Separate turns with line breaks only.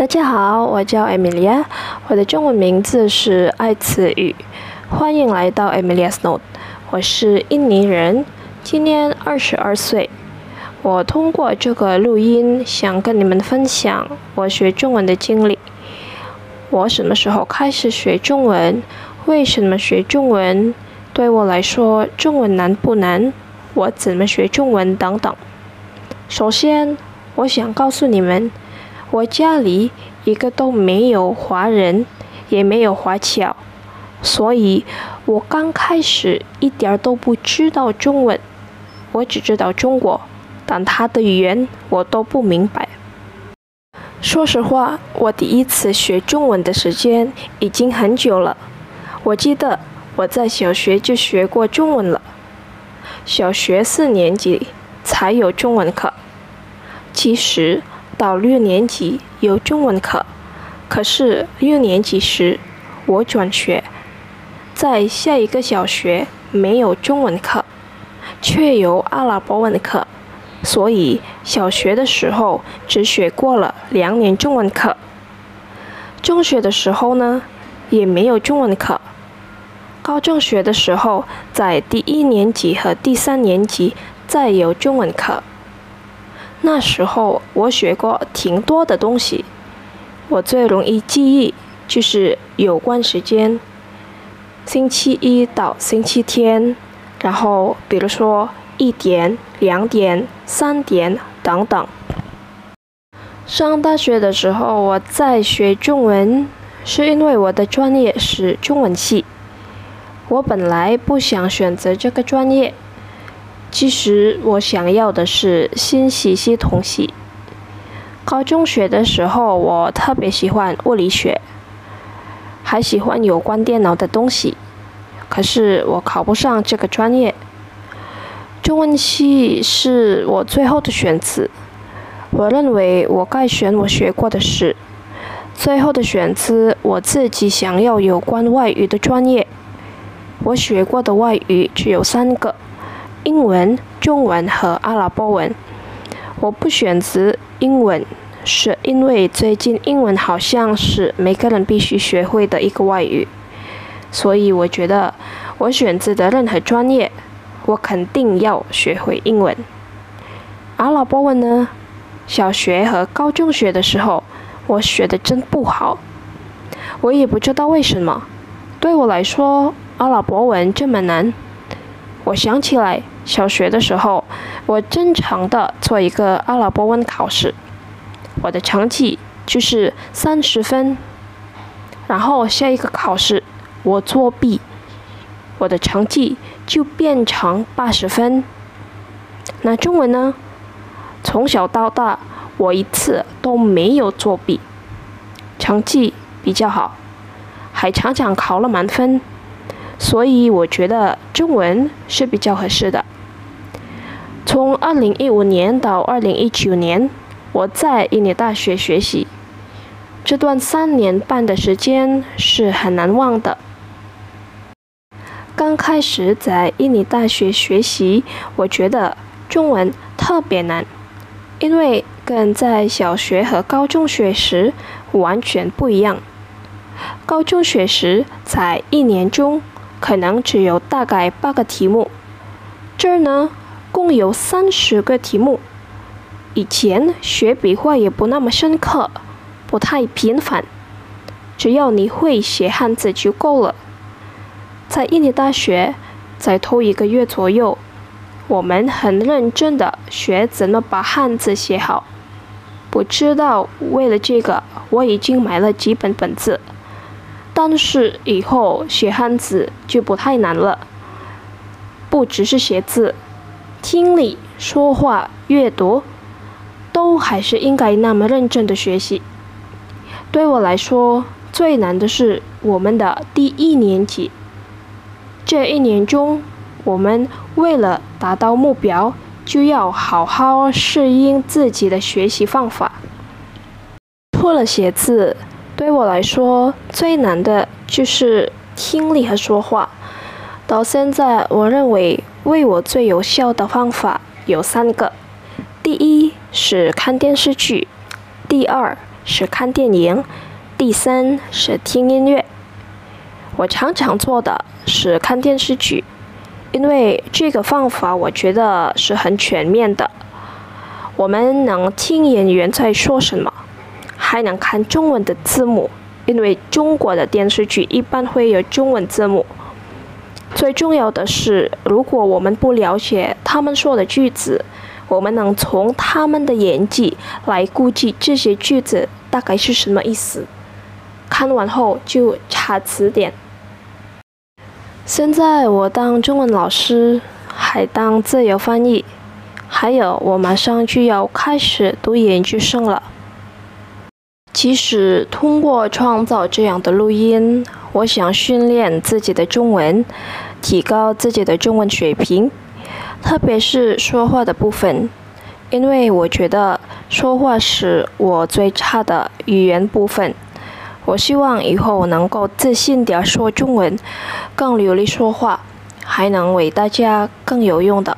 大家好，我叫艾米莉亚，我的中文名字是爱词语，欢迎来到 Emilia's Note。我是印尼人，今年二十二岁。我通过这个录音想跟你们分享我学中文的经历。我什么时候开始学中文？为什么学中文？对我来说，中文难不难？我怎么学中文？等等。首先，我想告诉你们，我家里一个都没有华人，也没有华侨，所以我刚开始一点都不知道中文。我只知道中国，但他的语言我都不明白。说实话，我第一次学中文的时间已经很久了。我记得。我在小学就学过中文了，小学四年级才有中文课。其实到六年级有中文课，可是六年级时我转学，在下一个小学没有中文课，却有阿拉伯文课，所以小学的时候只学过了两年中文课。中学的时候呢，也没有中文课。高中学的时候，在第一年级和第三年级再有中文课。那时候我学过挺多的东西，我最容易记忆就是有关时间，星期一到星期天，然后比如说一点、两点、三点等等。上大学的时候，我在学中文，是因为我的专业是中文系。我本来不想选择这个专业，其实我想要的是信息系统系。高中学的时候，我特别喜欢物理学，还喜欢有关电脑的东西。可是我考不上这个专业。中文系是我最后的选择。我认为我该选我学过的事。最后的选择，我自己想要有关外语的专业。我学过的外语只有三个：英文、中文和阿拉伯文。我不选择英文，是因为最近英文好像是每个人必须学会的一个外语，所以我觉得我选择的任何专业，我肯定要学会英文。阿拉伯文呢？小学和高中学的时候，我学的真不好，我也不知道为什么。对我来说，阿拉伯文这么难，我想起来小学的时候，我正常的做一个阿拉伯文考试，我的成绩就是三十分，然后下一个考试我作弊，我的成绩就变成八十分。那中文呢？从小到大我一次都没有作弊，成绩比较好，还常常考了满分。所以我觉得中文是比较合适的。从二零一五年到二零一九年，我在印尼大学学习，这段三年半的时间是很难忘的。刚开始在印尼大学学习，我觉得中文特别难，因为跟在小学和高中学时完全不一样。高中学时在一年中。可能只有大概八个题目，这儿呢共有三十个题目。以前学笔画也不那么深刻，不太频繁，只要你会写汉字就够了。在印尼大学，在头一个月左右，我们很认真的学怎么把汉字写好。不知道为了这个，我已经买了几本本子。但是以后写汉字就不太难了，不只是写字，听力、说话、阅读，都还是应该那么认真的学习。对我来说，最难的是我们的第一年级。这一年中，我们为了达到目标，就要好好适应自己的学习方法。除了写字。对我来说，最难的就是听力和说话。到现在，我认为为我最有效的方法有三个：第一是看电视剧，第二是看电影，第三是听音乐。我常常做的是看电视剧，因为这个方法我觉得是很全面的。我们能听演员在说什么，还能看中文的字幕，因为中国的电视剧一般会有中文字幕。最重要的是，如果我们不了解他们说的句子，我们能从他们的演技来估计这些句子大概是什么意思。看完后就查词典。现在我当中文老师，还当自由翻译，还有我马上就要开始读研究生了。其实通过创造这样的录音，我想训练自己的中文，提高自己的中文水平。特别是说话的部分，因为我觉得说话是我最差的语言部分。我希望以后能够自信点说中文，更流利说话，还能为大家更有用的。